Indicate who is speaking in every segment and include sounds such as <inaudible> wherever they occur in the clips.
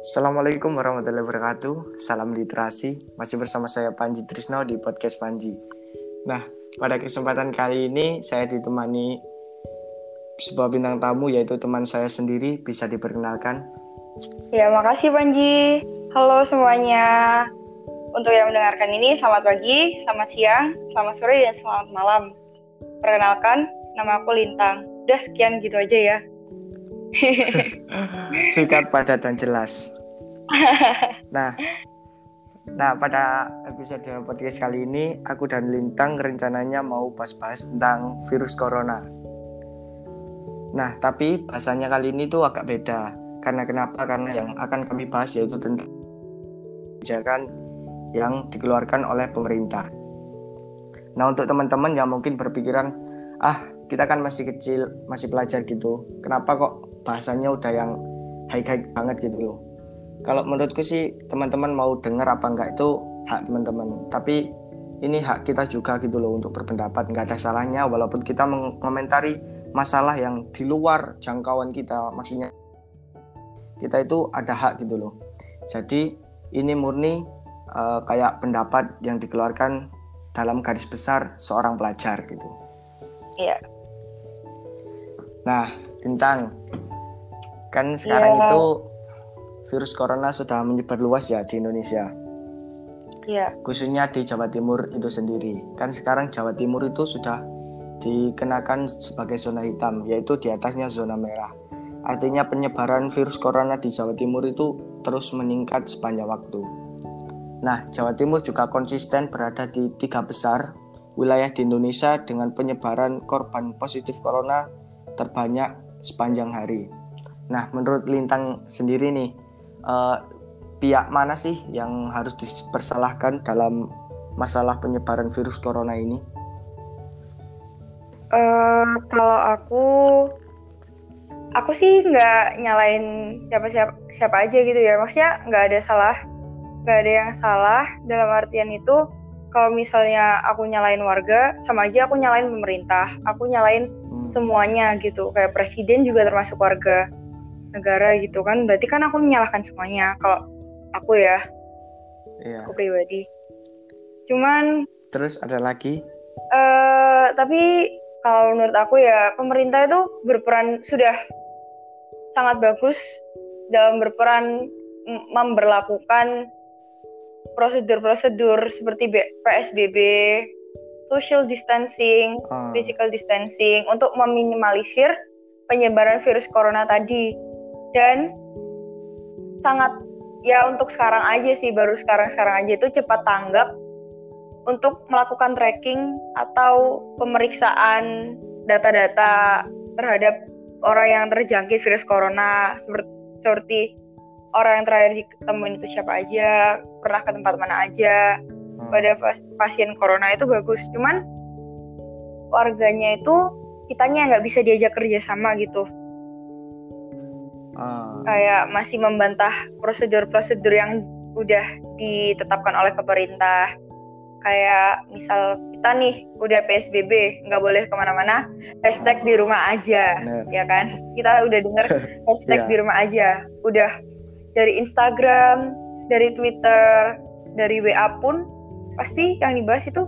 Speaker 1: Assalamualaikum warahmatullahi wabarakatuh. Salam literasi. Masih bersama saya Panji Trisno di podcast Panji. Nah, pada kesempatan kali ini saya ditemani sebuah bintang tamu yaitu teman saya sendiri. Bisa diperkenalkan?
Speaker 2: Ya, makasih Panji. Halo semuanya. Untuk yang mendengarkan ini, selamat pagi, selamat siang, selamat sore, dan selamat malam. Perkenalkan, nama aku Lintang. Udah sekian gitu aja ya. <laughs>
Speaker 1: Singkat, padat, dan jelas. <laughs> Nah, nah pada episode podcast kali ini, aku dan Lintang rencananya mau bahas-bahas tentang virus corona. Nah, tapi bahasanya kali ini tuh agak beda. Karena kenapa? Karena yang akan kami bahas yaitu tentang kebijakan yang dikeluarkan oleh pemerintah. Nah, untuk teman-teman yang mungkin berpikiran, ah kita kan masih kecil, masih pelajar gitu, kenapa kok bahasanya udah yang high-high banget gitu loh. Kalau menurutku sih teman-teman mau dengar apa enggak itu hak teman-teman. Tapi ini hak kita juga gitu loh untuk berpendapat, nggak ada salahnya walaupun kita mengomentari masalah yang di luar jangkauan kita, maksudnya kita itu ada hak gitu loh. Jadi ini murni uh, kayak pendapat yang dikeluarkan dalam garis besar seorang pelajar gitu.
Speaker 2: Iya.
Speaker 1: Nah, Bintang, kan sekarang yeah. itu virus corona sudah menyebar luas ya di Indonesia.
Speaker 2: Iya.
Speaker 1: Khususnya di Jawa Timur itu sendiri. Kan sekarang Jawa Timur itu sudah dikenakan sebagai zona hitam, yaitu di atasnya zona merah. Artinya penyebaran virus corona di Jawa Timur itu terus meningkat sepanjang waktu. Nah, Jawa Timur juga konsisten berada di tiga besar wilayah di Indonesia dengan penyebaran korban positif corona terbanyak sepanjang hari. Nah, menurut Lintang sendiri nih, eh, pihak mana sih yang harus dipersalahkan dalam masalah penyebaran virus corona ini?
Speaker 2: Uh, kalau aku, aku sih nggak nyalain siapa siapa aja gitu ya. Maksudnya nggak ada salah nggak ada yang salah dalam artian itu kalau misalnya aku nyalain warga sama aja aku nyalain pemerintah aku nyalain. Semuanya gitu. Kayak presiden juga termasuk warga negara gitu kan. Berarti kan aku menyalahkan semuanya. Kalau aku ya
Speaker 1: iya.
Speaker 2: aku pribadi. Cuman
Speaker 1: terus ada lagi?
Speaker 2: uh, tapi kalau menurut aku ya pemerintah itu berperan sudah sangat bagus dalam berperan memberlakukan prosedur-prosedur seperti PSBB, social distancing, uh. physical distancing untuk meminimalisir penyebaran virus corona tadi. Dan sangat ya untuk sekarang aja sih baru sekarang-sekarang aja itu cepat tanggap untuk melakukan tracking atau pemeriksaan data-data terhadap orang yang terjangkit virus corona seperti seperti orang yang terakhir ditemuin itu siapa aja, pernah ke tempat mana aja. Hmm. Pada pasien corona itu bagus, cuman warganya itu kitanya nggak bisa diajak kerja sama gitu.
Speaker 1: Uh.
Speaker 2: Kayak masih membantah prosedur-prosedur yang udah ditetapkan oleh pemerintah. Kayak misal kita nih udah PSBB nggak boleh ke mana-mana, hashtag di rumah aja, Bener. ya kan? Kita udah denger <laughs> hashtag yeah. di rumah aja, udah dari Instagram, dari Twitter, dari WA pun pasti yang dibahas itu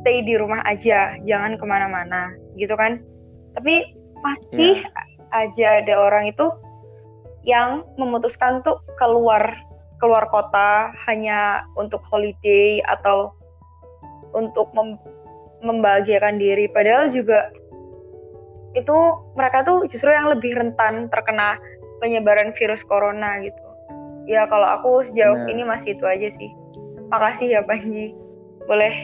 Speaker 2: stay di rumah aja, jangan ke mana-mana, gitu kan? Tapi pasti yeah. aja ada orang itu yang memutuskan tuh keluar keluar kota hanya untuk holiday atau untuk mem membahagiakan diri, padahal juga itu mereka tuh justru yang lebih rentan terkena penyebaran virus corona gitu ya kalau aku sejauh nah. ini masih itu aja sih makasih ya Panji boleh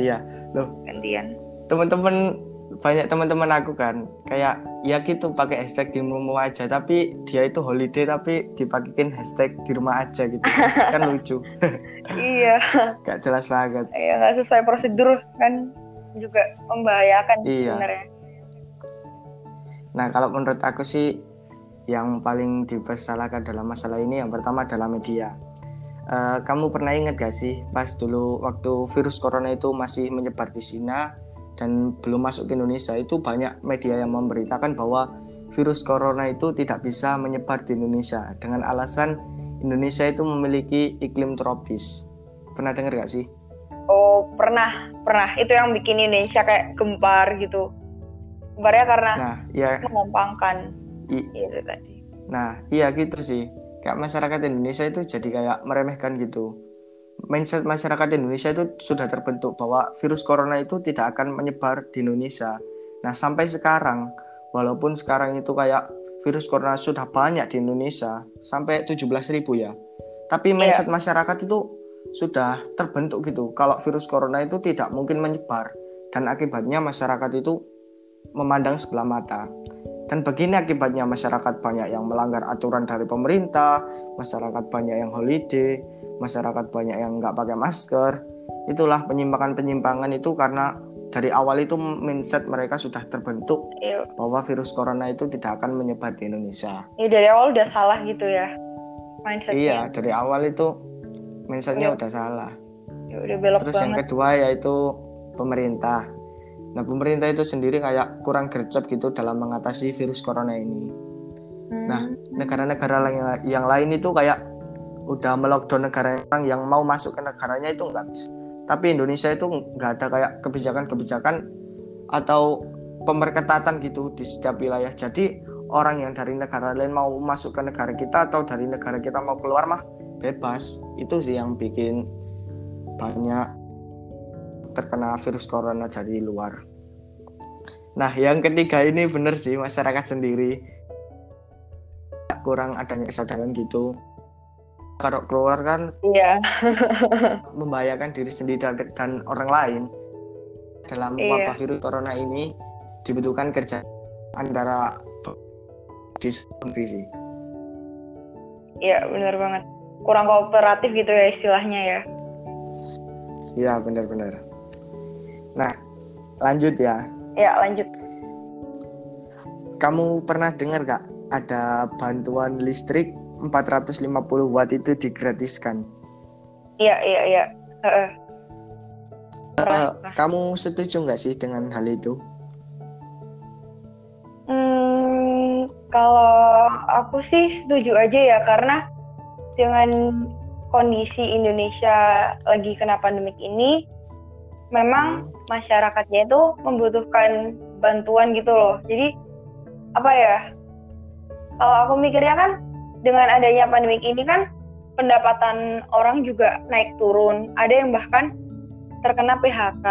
Speaker 1: iya. Loh
Speaker 2: gantian.
Speaker 1: teman-teman banyak teman-teman aku kan kayak ya gitu pakai hashtag di rumah aja tapi dia itu holiday tapi dipakein hashtag di rumah aja gitu. <laughs> Kan lucu. <laughs>
Speaker 2: Iya.
Speaker 1: Gak jelas banget.
Speaker 2: Iya nggak sesuai prosedur kan juga membahayakan
Speaker 1: iya. sebenarnya. Nah kalau menurut aku sih yang paling dipersalahkan dalam masalah ini yang pertama adalah media. Uh, kamu pernah ingat gak sih pas dulu waktu virus corona itu masih menyebar di Cina dan belum masuk ke Indonesia itu banyak media yang memberitakan bahwa virus corona itu tidak bisa menyebar di Indonesia dengan alasan Indonesia itu memiliki iklim tropis. Pernah dengar gak sih?
Speaker 2: Oh, pernah, pernah. Itu yang bikin Indonesia kayak gempar gitu. Gemparnya karena
Speaker 1: Nah, ya
Speaker 2: mengampangkan
Speaker 1: i-
Speaker 2: itu tadi.
Speaker 1: Nah, iya gitu sih. Kayak masyarakat Indonesia itu jadi kayak meremehkan gitu. Mindset masyarakat Indonesia itu sudah terbentuk bahwa virus corona itu tidak akan menyebar di Indonesia. Nah, sampai sekarang, walaupun sekarang itu kayak virus corona sudah banyak di Indonesia, sampai 17.000 ribu ya. Tapi mindset masyarakat itu sudah terbentuk gitu. Kalau virus corona itu tidak mungkin menyebar. Dan akibatnya masyarakat itu memandang sebelah mata. Dan begini akibatnya masyarakat banyak yang melanggar aturan dari pemerintah, masyarakat banyak yang holiday, masyarakat banyak yang nggak pakai masker. Itulah penyimpangan-penyimpangan itu karena dari awal itu mindset mereka sudah terbentuk
Speaker 2: Iya.
Speaker 1: bahwa virus corona itu tidak akan menyebar di Indonesia.
Speaker 2: Ini dari awal udah salah gitu ya mindsetnya.
Speaker 1: Iya, dari awal itu mindsetnya
Speaker 2: Iya.
Speaker 1: udah salah.
Speaker 2: Ya, udah belok
Speaker 1: Terus yang
Speaker 2: banget.
Speaker 1: kedua yaitu pemerintah. Nah, pemerintah itu sendiri kayak kurang gercep gitu dalam mengatasi virus corona ini. Nah,
Speaker 2: Hmm.
Speaker 1: negara-negara yang lain itu kayak udah melockdown negara orang yang mau masuk ke negaranya itu enggak bisa. Tapi Indonesia itu nggak ada kayak kebijakan-kebijakan atau pemerketatan gitu di setiap wilayah. Jadi orang yang dari negara lain mau masuk ke negara kita atau dari negara kita mau keluar mah bebas. Itu sih yang bikin banyak terkena virus corona dari luar. Nah, yang ketiga ini bener sih masyarakat sendiri kurang adanya kesadaran gitu. Kalau keluar kan
Speaker 2: Iya. <laughs>
Speaker 1: membahayakan diri sendiri dan, orang lain. Dalam
Speaker 2: Iya.
Speaker 1: wabah virus corona ini dibutuhkan kerja antara di sih.
Speaker 2: Iya, benar banget. Kurang kooperatif gitu ya istilahnya ya.
Speaker 1: Iya benar-benar. Nah lanjut ya.
Speaker 2: Ya, lanjut.
Speaker 1: Kamu pernah dengar gak ada bantuan listrik 450 watt itu digratiskan?
Speaker 2: Iya, iya, iya. Pernah,
Speaker 1: Eh,
Speaker 2: pernah.
Speaker 1: kamu setuju nggak sih dengan hal itu?
Speaker 2: Hmm, kalau aku sih setuju aja ya karena dengan kondisi Indonesia lagi kena pandemik ini memang
Speaker 1: Hmm.
Speaker 2: masyarakatnya itu membutuhkan bantuan gitu loh. Jadi apa ya? Kalau aku mikirnya kan dengan adanya pandemik ini kan pendapatan orang juga naik turun. Ada yang bahkan terkena PHK,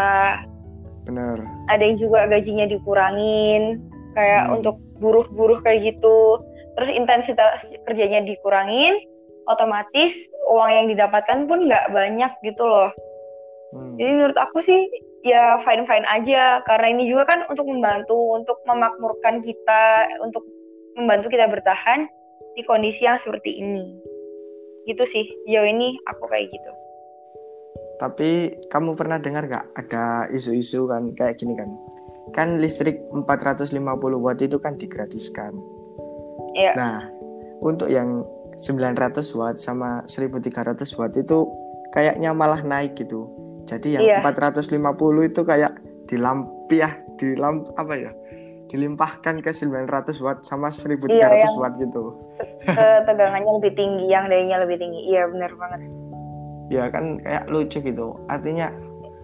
Speaker 1: Bener.
Speaker 2: ada yang juga gajinya dikurangin kayak
Speaker 1: Hmm.
Speaker 2: untuk buruh-buruh kayak gitu terus intensitas kerjanya dikurangin otomatis uang yang didapatkan pun nggak banyak gitu loh
Speaker 1: Hmm.
Speaker 2: jadi menurut aku sih ya fine fine aja karena ini juga kan untuk membantu untuk memakmurkan kita untuk membantu kita bertahan di kondisi yang seperti ini gitu sih jauh ini aku kayak gitu
Speaker 1: Tapi kamu pernah dengar gak ada isu-isu kan kayak gini kan? Kan listrik 450 watt itu kan digratiskan.
Speaker 2: Iya.
Speaker 1: Nah, untuk yang 900 watt sama 1300 watt itu kayaknya malah naik gitu. Jadi yang
Speaker 2: Iya.
Speaker 1: 450 itu kayak dilampi ya, dilamp apa ya? Dilimpahkan ke 900 watt sama 1300
Speaker 2: Iya,
Speaker 1: watt gitu.
Speaker 2: ketegangannya lebih tinggi yang dayanya lebih tinggi iya benar banget
Speaker 1: ya kan kayak lucu gitu artinya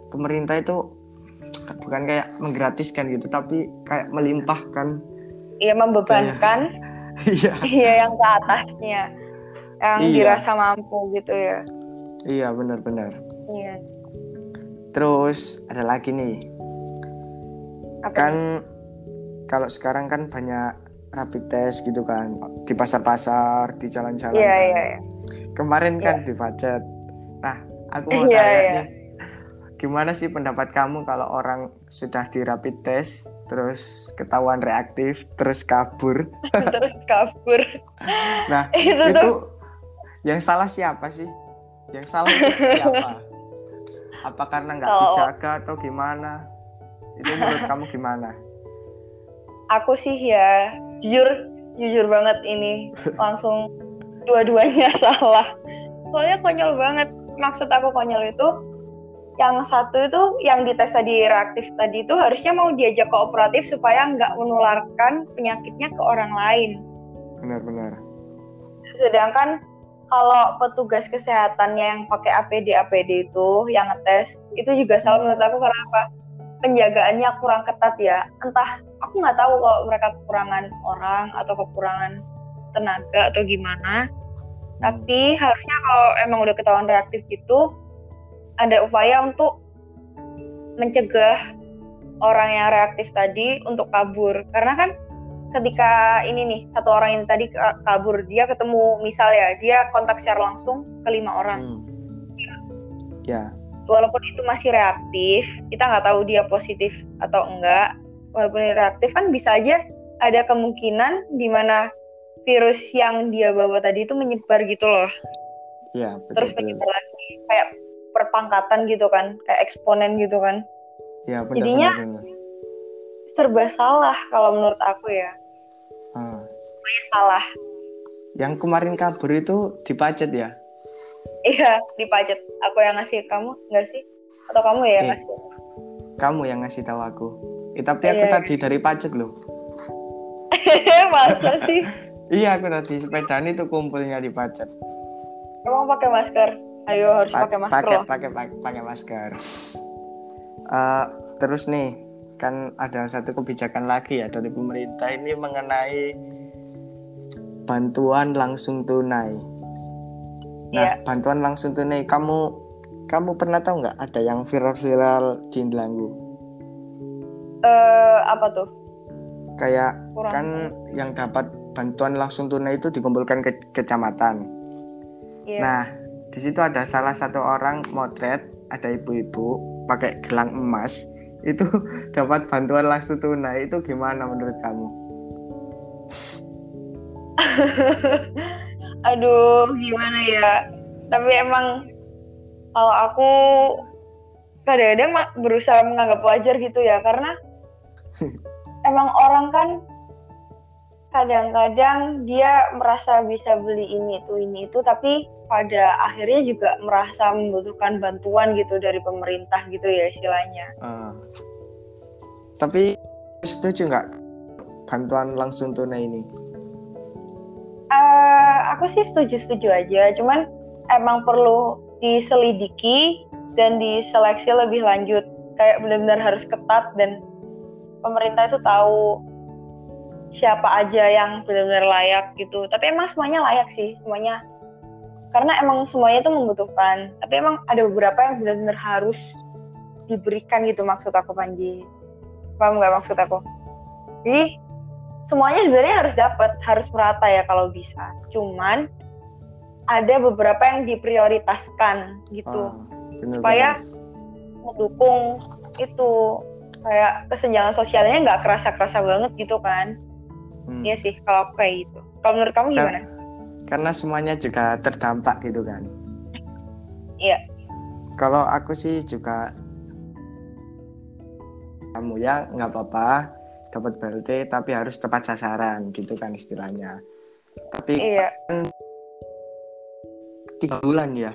Speaker 1: pemerintah itu bukan kayak menggratiskan gitu tapi kayak melimpahkan
Speaker 2: iya membebankan <laughs>
Speaker 1: iya
Speaker 2: Iya yang ke atasnya yang
Speaker 1: Iya.
Speaker 2: dirasa mampu gitu ya.
Speaker 1: iya benar-benar
Speaker 2: Iya.
Speaker 1: Terus ada lagi nih
Speaker 2: Apa
Speaker 1: kan kalau sekarang kan banyak rapid test gitu kan di pasar-pasar di jalan-jalan
Speaker 2: Iya
Speaker 1: kan.
Speaker 2: iya iya.
Speaker 1: kemarin kan di budget nah aku mau
Speaker 2: Iya,
Speaker 1: tanya
Speaker 2: iya.
Speaker 1: nih gimana sih pendapat kamu kalau orang sudah di rapid test terus ketahuan reaktif terus kabur <laughs>
Speaker 2: Terus kabur.
Speaker 1: Nah,
Speaker 2: itu,
Speaker 1: itu
Speaker 2: tuh
Speaker 1: yang salah siapa sih? Yang salah siapa? <laughs> Apa karena nggak
Speaker 2: Kalau-
Speaker 1: dijaga atau gimana? Itu menurut <laughs> kamu gimana?
Speaker 2: aku sih ya jujur jujur banget ini langsung dua-duanya <laughs> salah. Soalnya konyol banget. Maksud aku konyol itu yang satu itu yang dites tadi reaktif tadi itu harusnya mau diajak kooperatif supaya nggak menularkan penyakitnya ke orang lain.
Speaker 1: Benar-benar.
Speaker 2: sedangkan kalau petugas kesehatannya yang pakai APD APD itu yang ngetes itu juga salah menurut aku karena apa? Penjagaannya kurang ketat ya. Entah aku nggak tahu kalau mereka kekurangan orang atau kekurangan tenaga atau gimana. Hmm. tapi harusnya kalau emang udah ketahuan reaktif gitu ada upaya untuk mencegah orang yang reaktif tadi untuk kabur. Karena kan ketika ini nih satu orang ini tadi kabur dia ketemu misal ya dia kontak secara langsung ke lima orang hmm.
Speaker 1: ya
Speaker 2: walaupun itu masih reaktif kita nggak tahu dia positif atau enggak walaupun reaktif kan bisa aja ada kemungkinan di mana virus yang dia bawa tadi itu menyebar gitu loh
Speaker 1: Iya,
Speaker 2: betul. Terus menyebar lagi kayak perpangkatan gitu kan, kayak eksponen gitu kan.
Speaker 1: Iya, benar.
Speaker 2: Jadinya benar, serba salah kalau menurut aku ya.
Speaker 1: Hmm.
Speaker 2: Semuanya salah.
Speaker 1: Yang kemarin kabur itu dipacet ya?
Speaker 2: Iya, dipacet. Aku yang ngasih kamu, enggak sih? Atau kamu ya yang eh, ngasih?
Speaker 1: Kamu yang ngasih tahu aku. Eh, tapi aku iya. tadi dari pacet loh. <laughs>
Speaker 2: Masa sih? <laughs>
Speaker 1: iya, aku tadi sepeda ini tuh kumpulnya di pacet.
Speaker 2: Emang pakai masker? Ayo harus pa pakai masker.
Speaker 1: Pakai, pakai, pakai masker. Uh, <laughs> terus nih, kan ada satu kebijakan lagi ya dari pemerintah ini mengenai bantuan langsung tunai. Nah, yeah. bantuan langsung tunai kamu kamu pernah tahu nggak ada yang viral-viral di Indelanggu?
Speaker 2: Eh uh, apa tuh?
Speaker 1: Kayak Kurang kan yang dapat bantuan langsung tunai itu dikumpulkan ke kecamatan. Yeah. Nah, di situ ada salah satu orang motret, ada ibu-ibu pakai gelang emas itu dapat bantuan langsung tunai itu gimana menurut kamu? <laughs>
Speaker 2: Aduh, gimana ya? Tapi emang kalau aku kadang-kadang berusaha menganggap wajar gitu ya, karena <laughs> emang orang kan kadang-kadang dia merasa bisa beli ini itu ini itu tapi pada akhirnya juga merasa membutuhkan bantuan gitu dari pemerintah gitu ya istilahnya. Uh,
Speaker 1: tapi setuju nggak bantuan langsung tunai ini?
Speaker 2: Uh, aku sih setuju-setuju aja, cuman emang perlu diselidiki dan diseleksi lebih lanjut. Kayak benar-benar harus ketat dan pemerintah itu tahu siapa aja yang benar-benar layak gitu. Tapi emang semuanya layak sih semuanya. Karena emang semuanya itu membutuhkan. Tapi emang ada beberapa yang benar-benar harus diberikan gitu maksud aku Panji. Paham nggak maksud aku? Jadi semuanya sebenarnya harus dapat harus merata ya kalau bisa. Cuman ada beberapa yang diprioritaskan gitu. Oh, bener, supaya mendukung itu. Kayak kesenjangan sosialnya nggak kerasa-kerasa banget gitu kan Hmm. Iya sih kalau kayak gitu. Kalau menurut kamu gimana?
Speaker 1: Karena semuanya juga terdampak gitu kan.
Speaker 2: Iya.
Speaker 1: Kalau aku sih juga kamu ya nggak apa-apa dapat BLT tapi harus tepat sasaran gitu kan istilahnya. Tapi
Speaker 2: iya. kan
Speaker 1: tiga bulan ya.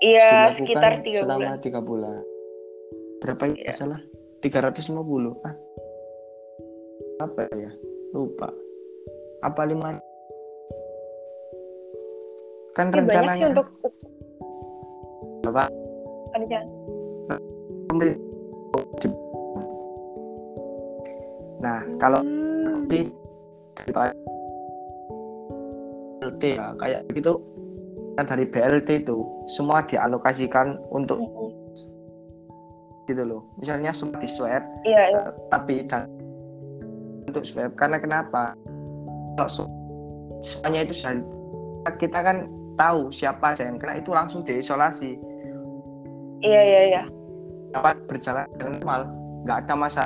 Speaker 2: Iya sekitar tiga
Speaker 1: bulan. Selama tiga bulan. Berapa ya? Salah. 350 ah apa ya? Lupa. Apa lima? Kan Ini rencananya untuk apa? Nah kalau hmm. BLT ya kayak gitu. Kan dari BLT itu semua dialokasikan untuk hmm. gitu loh. Misalnya semua di swab
Speaker 2: iya, iya.
Speaker 1: tapi dan untuk swab. Karena kenapa? Kalau semuanya itu kita kan tahu siapa aja yang kena itu langsung diisolasi.
Speaker 2: Iya iya iya.
Speaker 1: Dapat berjalan normal. Nggak ada masa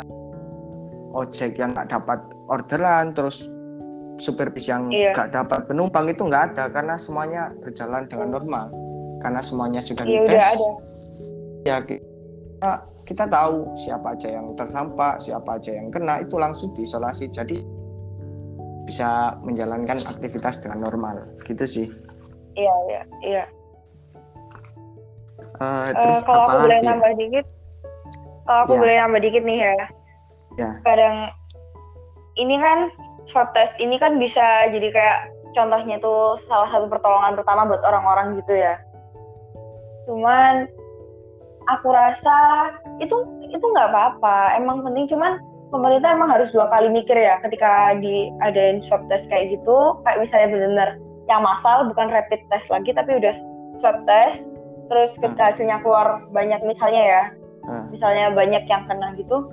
Speaker 1: ojek yang nggak dapat orderan terus supir bis yang iya. nggak dapat penumpang itu nggak ada karena semuanya berjalan dengan normal. Karena semuanya sudah
Speaker 2: iya, dites. ada.
Speaker 1: ya kita kita tahu siapa aja yang terdampak, siapa aja yang kena itu langsung diisolasi. Jadi bisa menjalankan aktivitas dengan normal, gitu sih.
Speaker 2: Iya, iya, iya.
Speaker 1: Uh, terus uh,
Speaker 2: kalau aku boleh nambah dikit, kalau aku ya. boleh nambah dikit nih ya.
Speaker 1: Ya.
Speaker 2: Kadang ini kan swab test ini kan bisa jadi kayak contohnya itu salah satu pertolongan pertama buat orang-orang gitu ya cuman aku rasa itu itu nggak apa-apa. Emang penting cuman pemerintah emang harus dua kali mikir ya ketika diadain swab test kayak gitu. Kayak misalnya benar-benar yang masal bukan rapid test lagi tapi udah swab test terus ketika hmm. hasilnya keluar banyak misalnya ya. Hmm. misalnya banyak yang kena gitu.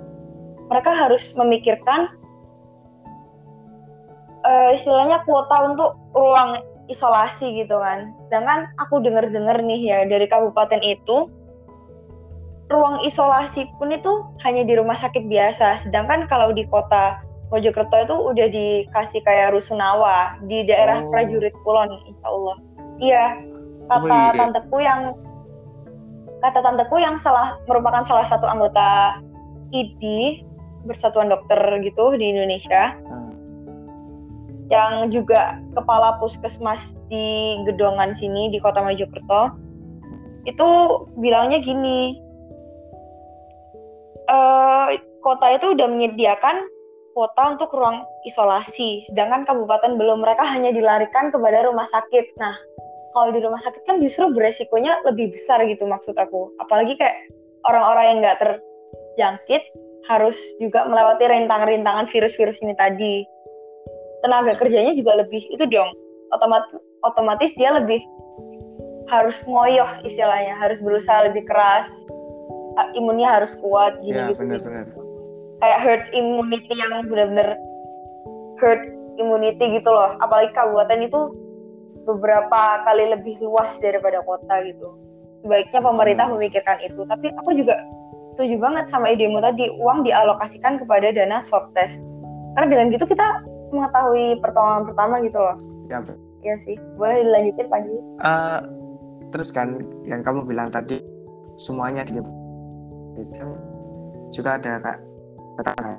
Speaker 2: Mereka harus memikirkan uh, istilahnya kuota untuk ruang isolasi gitu kan. Sedangkan aku dengar-dengar nih ya dari kabupaten itu ruang isolasi pun itu hanya di rumah sakit biasa. Sedangkan kalau di kota Mojokerto itu udah dikasih kayak rusunawa di daerah oh. prajurit Kulon, insya Allah. Iya, kata oh, iya. tanteku yang kata tanteku yang salah merupakan salah satu anggota ID Persatuan Dokter gitu di Indonesia. Hmm. Yang juga kepala puskesmas di Gedongan sini di Kota Mojokerto. Itu bilangnya gini, uh, kota itu udah menyediakan kuota untuk ruang isolasi, sedangkan kabupaten belum. Mereka hanya dilarikan kepada rumah sakit. Nah, kalau di rumah sakit kan justru beresikonya lebih besar gitu maksud aku. Apalagi kayak orang-orang yang nggak terjangkit harus juga melewati rintangan-rintangan virus-virus ini tadi. Tenaga kerjanya juga lebih itu dong. Otomatis otomatis dia lebih harus ngoyoh istilahnya, harus berusaha lebih keras imunnya harus kuat gini ya, gitu, bener, gitu. Bener. kayak herd immunity yang benar-benar herd immunity gitu loh. Apalagi kabupaten itu beberapa kali lebih luas daripada kota gitu. Sebaiknya pemerintah hmm. memikirkan itu. Tapi aku juga setuju banget sama idemu tadi. Uang dialokasikan kepada dana swab test. Karena dengan gitu kita mengetahui pertolongan pertama gitu loh. Ya Iya sih. Boleh dilanjutin Panji? Uh,
Speaker 1: terus kan yang kamu bilang tadi semuanya di itu juga ada kak tetangga.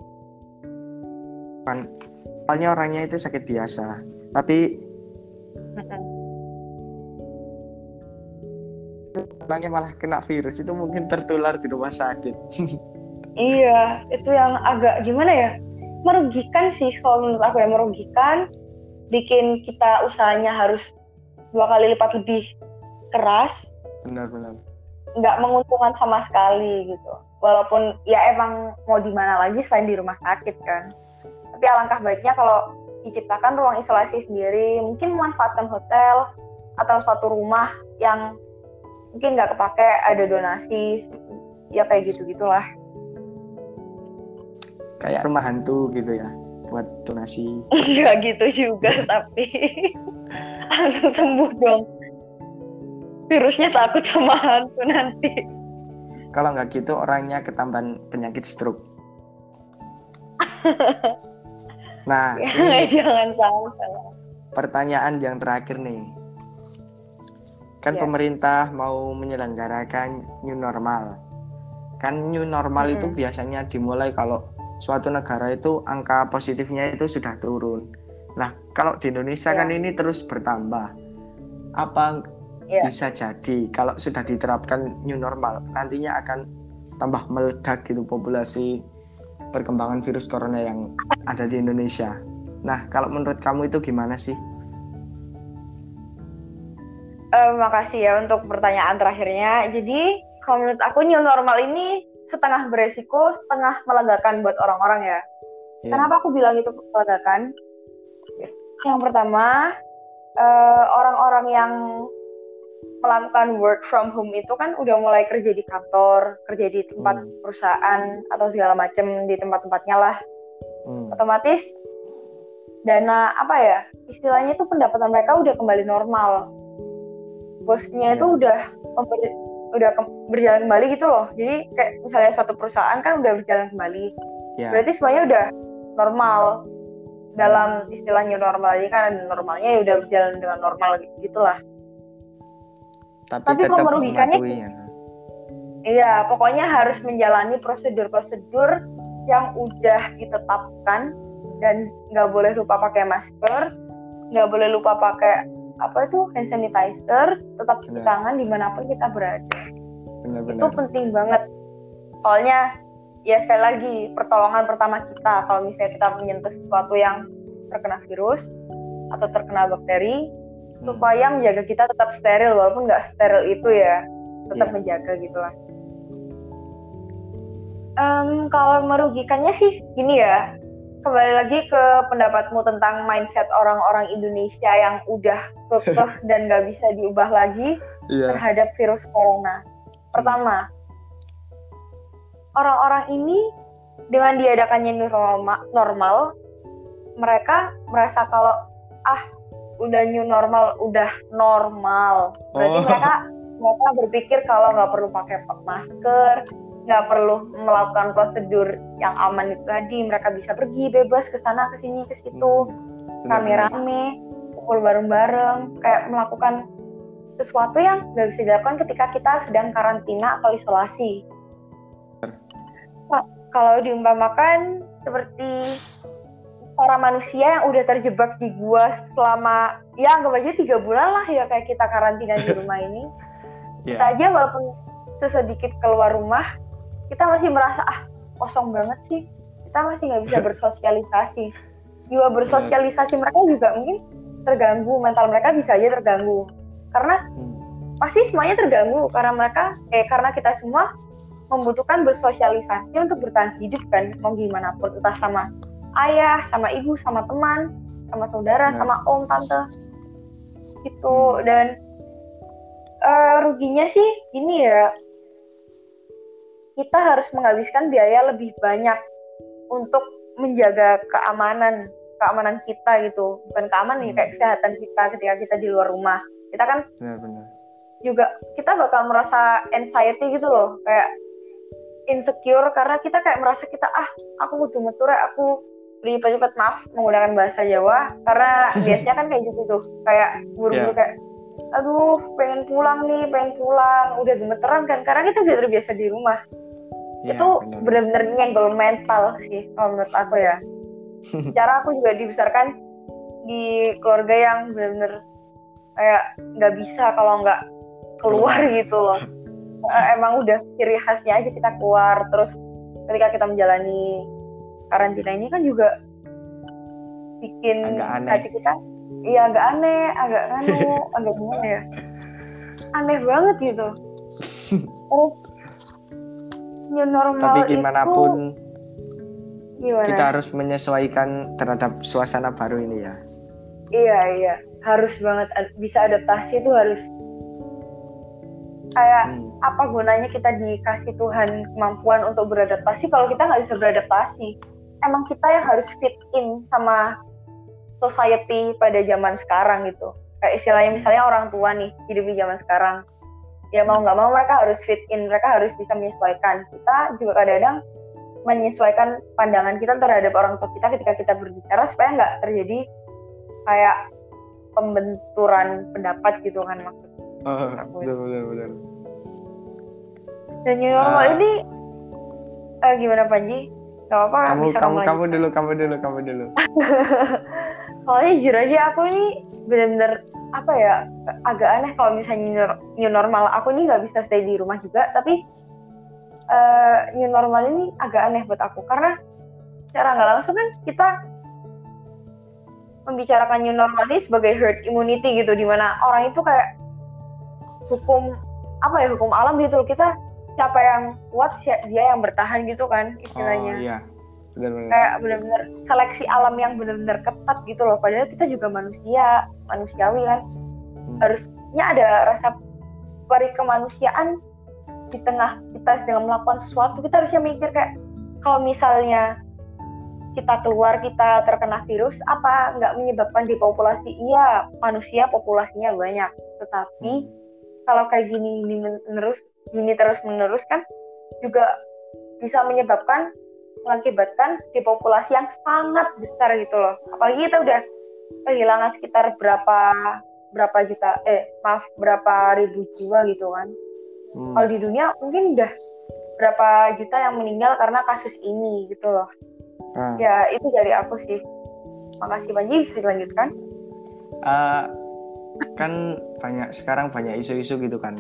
Speaker 1: Kan soalnya orangnya itu sakit biasa. Tapi orangnya malah kena virus itu mungkin tertular di rumah sakit. <laughs>
Speaker 2: Iya itu yang agak gimana ya? Merugikan sih kalau menurut aku ya merugikan. Bikin kita usahanya harus dua kali lipat lebih keras.
Speaker 1: Benar-benar
Speaker 2: nggak menguntungkan sama sekali gitu. Walaupun ya emang mau di mana lagi selain di rumah sakit kan. Tapi alangkah baiknya kalau diciptakan ruang isolasi sendiri mungkin memanfaatkan hotel atau suatu rumah yang mungkin nggak kepake ada donasi ya kayak gitu gitulah
Speaker 1: kayak rumah hantu gitu ya buat donasi. <laughs>
Speaker 2: Iya gitu juga tapi <laughs> langsung sembuh dong virusnya takut sama hantu nanti.
Speaker 1: Kalau nggak gitu orangnya ketambahan penyakit stroke. <laughs> Nah
Speaker 2: ya, ini <laughs> jangan salah.
Speaker 1: pertanyaan yang terakhir nih. Kan ya. pemerintah mau menyelenggarakan new normal. Kan new normal -hmm. itu biasanya dimulai kalau suatu negara itu angka positifnya itu sudah turun. Nah kalau di Indonesia ya. kan ini terus bertambah. Apa yeah. bisa jadi kalau sudah diterapkan new normal nantinya akan tambah meledak gitu populasi perkembangan virus corona yang ada di Indonesia. Nah, kalau menurut kamu itu gimana sih?
Speaker 2: Uh, makasih ya untuk pertanyaan terakhirnya. Jadi, kalau menurut aku new normal ini setengah beresiko, setengah melegakan buat orang-orang ya. Yeah. Kenapa aku bilang itu melegakan? Yang pertama, uh, orang-orang yang melakukan work from home itu kan udah mulai kerja di kantor, kerja di tempat hmm. perusahaan atau segala macam di tempat-tempatnya lah. Hmm. Otomatis dana apa ya istilahnya itu pendapatan mereka udah kembali normal. Bosnya yeah. itu udah udah berjalan kembali gitu loh. Jadi kayak misalnya suatu perusahaan kan udah berjalan kembali. Yeah. Berarti semuanya udah normal dalam istilahnya normal ini kan normalnya ya udah berjalan dengan normal gitulah
Speaker 1: tapi, tapi tetap merugikannya
Speaker 2: iya pokoknya harus menjalani prosedur-prosedur yang udah ditetapkan dan nggak boleh lupa pakai masker nggak boleh lupa pakai apa itu hand sanitizer tetap cuci tangan di mana pun kita berada benar, benar. itu penting banget soalnya ya sekali lagi pertolongan pertama kita kalau misalnya kita menyentuh sesuatu yang terkena virus atau terkena bakteri. Supaya menjaga kita tetap steril walaupun nggak steril itu ya tetap yeah. menjaga gitulah um, kalau merugikannya sih gini ya kembali lagi ke pendapatmu tentang mindset orang-orang Indonesia yang udah kekeh <laughs> dan nggak bisa diubah lagi yeah. terhadap virus corona. Pertama, orang-orang ini dengan diadakannya normal, normal, mereka merasa kalau ah udah new normal, udah normal. Berarti oh. mereka mereka berpikir kalau nggak perlu pakai masker, nggak perlu melakukan prosedur yang aman itu tadi mereka bisa pergi bebas ke sana ke sini ke situ hmm. rame-rame kumpul bareng-bareng kayak melakukan sesuatu yang nggak bisa dilakukan ketika kita sedang karantina atau isolasi kalau diumpamakan seperti para manusia yang udah terjebak di gua selama ya anggap aja tiga bulan lah ya kayak kita karantina di rumah ini. <laughs> Yeah. kita aja walaupun sesedikit keluar rumah kita masih merasa ah kosong banget sih. Kita masih nggak bisa <laughs> bersosialisasi. Jiwa bersosialisasi mereka juga mungkin terganggu mental mereka bisa aja terganggu. Karena hmm. pasti semuanya terganggu karena mereka eh karena kita semua membutuhkan bersosialisasi untuk bertahan hidup kan mau gimana pun entah sama ayah sama ibu sama teman sama saudara nah. sama om tante gitu hmm. dan uh, ruginya sih gini ya kita harus menghabiskan biaya lebih banyak untuk menjaga keamanan keamanan kita gitu bukan keamanan ya kayak hmm. kesehatan kita ketika kita di luar rumah kita kan benar, juga kita bakal merasa anxiety gitu loh kayak insecure karena kita kayak merasa kita ah aku butuh metur aku beri cepat maaf menggunakan bahasa Jawa karena <laughs> biasanya kan kayak gitu tuh kayak buru-buru yeah. kayak aduh pengen pulang nih pengen pulang. Udah gemeteran kan karena kita udah terbiasa di rumah. Ya, itu benar-benar nyenggol mental sih kalau menurut aku ya. <laughs> Cara aku juga dibesarkan di keluarga yang benar-benar kayak nggak bisa kalau nggak keluar gitu loh. <laughs> Emang udah ciri khasnya aja kita keluar terus ketika kita menjalani karantina ini kan juga bikin hati kita iya agak aneh agak <laughs> nganu agak gimana ya? Aneh banget gitu. Terus new normal
Speaker 1: tapi gimana itu, pun gimana? kita harus menyesuaikan terhadap suasana baru ini ya.
Speaker 2: Iya iya. Harus banget bisa adaptasi itu harus kayak hmm. apa gunanya kita dikasih Tuhan kemampuan untuk beradaptasi kalau kita nggak bisa beradaptasi emang kita yang harus fit in sama society pada zaman sekarang gitu. Kayak istilahnya misalnya orang tua nih hidup di zaman sekarang. Ya mau nggak mau mereka harus fit in mereka harus bisa menyesuaikan. Kita juga kadang-kadang menyesuaikan pandangan kita terhadap orang tua kita ketika kita berbicara supaya nggak terjadi kayak pembenturan pendapat gitu kan maksudnya.
Speaker 1: Betul, betul, betul.
Speaker 2: dan new normal uh, ini uh, gimana Panji? Gak apa
Speaker 1: kamu bisa kamu kamu dulu kamu dulu kamu dulu. <laughs>
Speaker 2: Soalnya jujur aja aku ini benar-benar apa ya agak aneh kalau misalnya new normal. Aku ini nggak bisa stay di rumah juga tapi uh, new normal ini agak aneh buat aku. Karena cara nggak langsung kan kita membicarakan new normal ini sebagai herd immunity gitu di mana orang itu kayak hukum apa ya hukum alam gitu kita siapa yang kuat dia yang bertahan gitu kan istilahnya oh, iya. Benar-benar. kayak benar-benar seleksi alam yang benar-benar ketat gitu loh padahal kita juga manusia manusiawi kan hmm. harusnya ada rasa peri kemanusiaan di tengah kita sedang melakukan sesuatu kita harusnya mikir kayak kalau misalnya kita keluar kita terkena virus apa nggak menyebabkan di populasi iya manusia populasinya banyak tetapi hmm. kalau kayak gini gini terus gini terus menerus kan juga bisa menyebabkan mengakibatkan depopulasi yang sangat besar gitu loh. Apalagi kita udah kehilangan sekitar berapa berapa juta eh maaf berapa ribu jiwa gitu kan. Hmm. Kalau di dunia mungkin udah berapa juta yang meninggal karena kasus ini gitu loh. Hmm. Ya itu dari aku sih. Makasih Panji bisa dilanjutkan.
Speaker 1: Uh, kan banyak sekarang banyak isu-isu gitu kan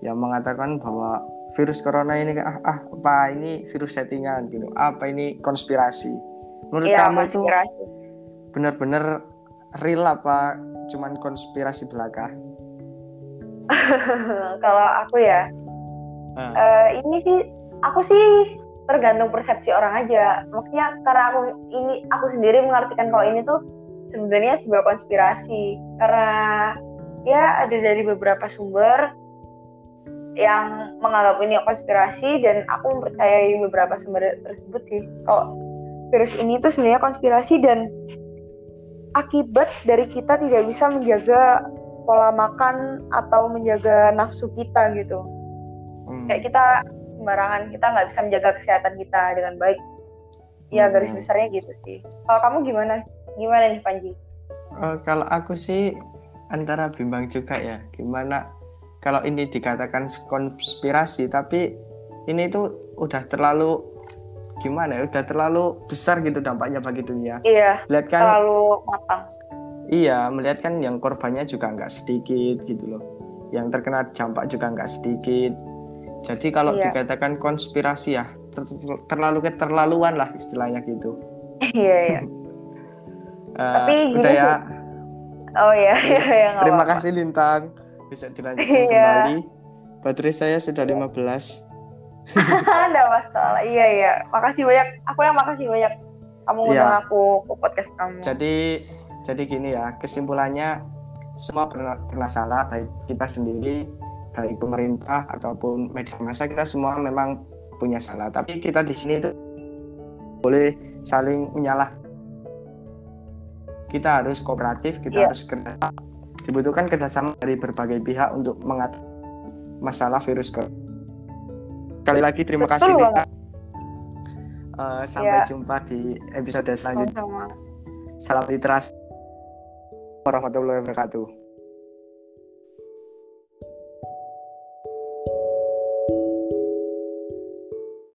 Speaker 1: yang mengatakan bahwa virus corona ini ah, ah apa ini virus settingan gitu apa ini konspirasi menurut ya, kamu itu benar-benar real apa cuman konspirasi belaka? <laughs>
Speaker 2: Kalau aku ya, eh, ini sih aku sih tergantung persepsi orang aja. Maksudnya karena aku ini aku sendiri mengartikan kalau ini tuh sebenarnya sebuah konspirasi karena ya ada dari beberapa sumber yang menganggap ini konspirasi dan aku mempercayai beberapa sumber tersebut sih. Kalau virus ini tuh sebenarnya konspirasi dan akibat dari kita tidak bisa menjaga pola makan atau menjaga nafsu kita gitu
Speaker 1: hmm.
Speaker 2: kayak kita sembarangan kita nggak bisa menjaga kesehatan kita dengan baik ya
Speaker 1: Hmm.
Speaker 2: garis besarnya gitu sih kalau kamu gimana gimana nih Panji
Speaker 1: Eh, kalau aku sih antara bimbang juga ya. Gimana kalau ini dikatakan konspirasi, tapi ini tuh udah terlalu gimana ya? Udah terlalu besar gitu dampaknya bagi dunia.
Speaker 2: iya
Speaker 1: Lihat kan,
Speaker 2: terlalu matang
Speaker 1: iya, melihat kan yang korbannya juga nggak sedikit gitu loh. Yang terkena dampak juga nggak sedikit. Jadi kalau
Speaker 2: Iya.
Speaker 1: dikatakan konspirasi ya ter- terlalu keterlaluan lah istilahnya gitu.
Speaker 2: iya iya <laughs>
Speaker 1: Eh,
Speaker 2: Tapi
Speaker 1: udah ya.
Speaker 2: sih, oh iya iya iya <laughs> nggak
Speaker 1: Terima
Speaker 2: apa-apa.
Speaker 1: kasih Lintang. Bisa dilanjutkan
Speaker 2: Iya.
Speaker 1: kembali. Baterai saya sudah 15.
Speaker 2: ada <laughs> masalah iya iya makasih banyak aku yang makasih banyak kamu
Speaker 1: Iya.
Speaker 2: ngundang aku ke podcast kamu
Speaker 1: Jadi jadi gini ya, kesimpulannya semua pernah, pernah salah baik kita sendiri, baik pemerintah ataupun media massa kita semua memang punya salah. Tapi kita di sini tuh boleh saling menyalah. Kita harus kooperatif, kita
Speaker 2: Iya.
Speaker 1: harus kerja. Dibutuhkan kerjasama dari berbagai pihak untuk mengatasi masalah virus corona. Sekali lagi terima
Speaker 2: Betul
Speaker 1: kasih
Speaker 2: banget.
Speaker 1: Lita. Eh, sampai
Speaker 2: Iya.
Speaker 1: jumpa di episode selanjutnya. Salam literasi warahmatullahi wabarakatuh.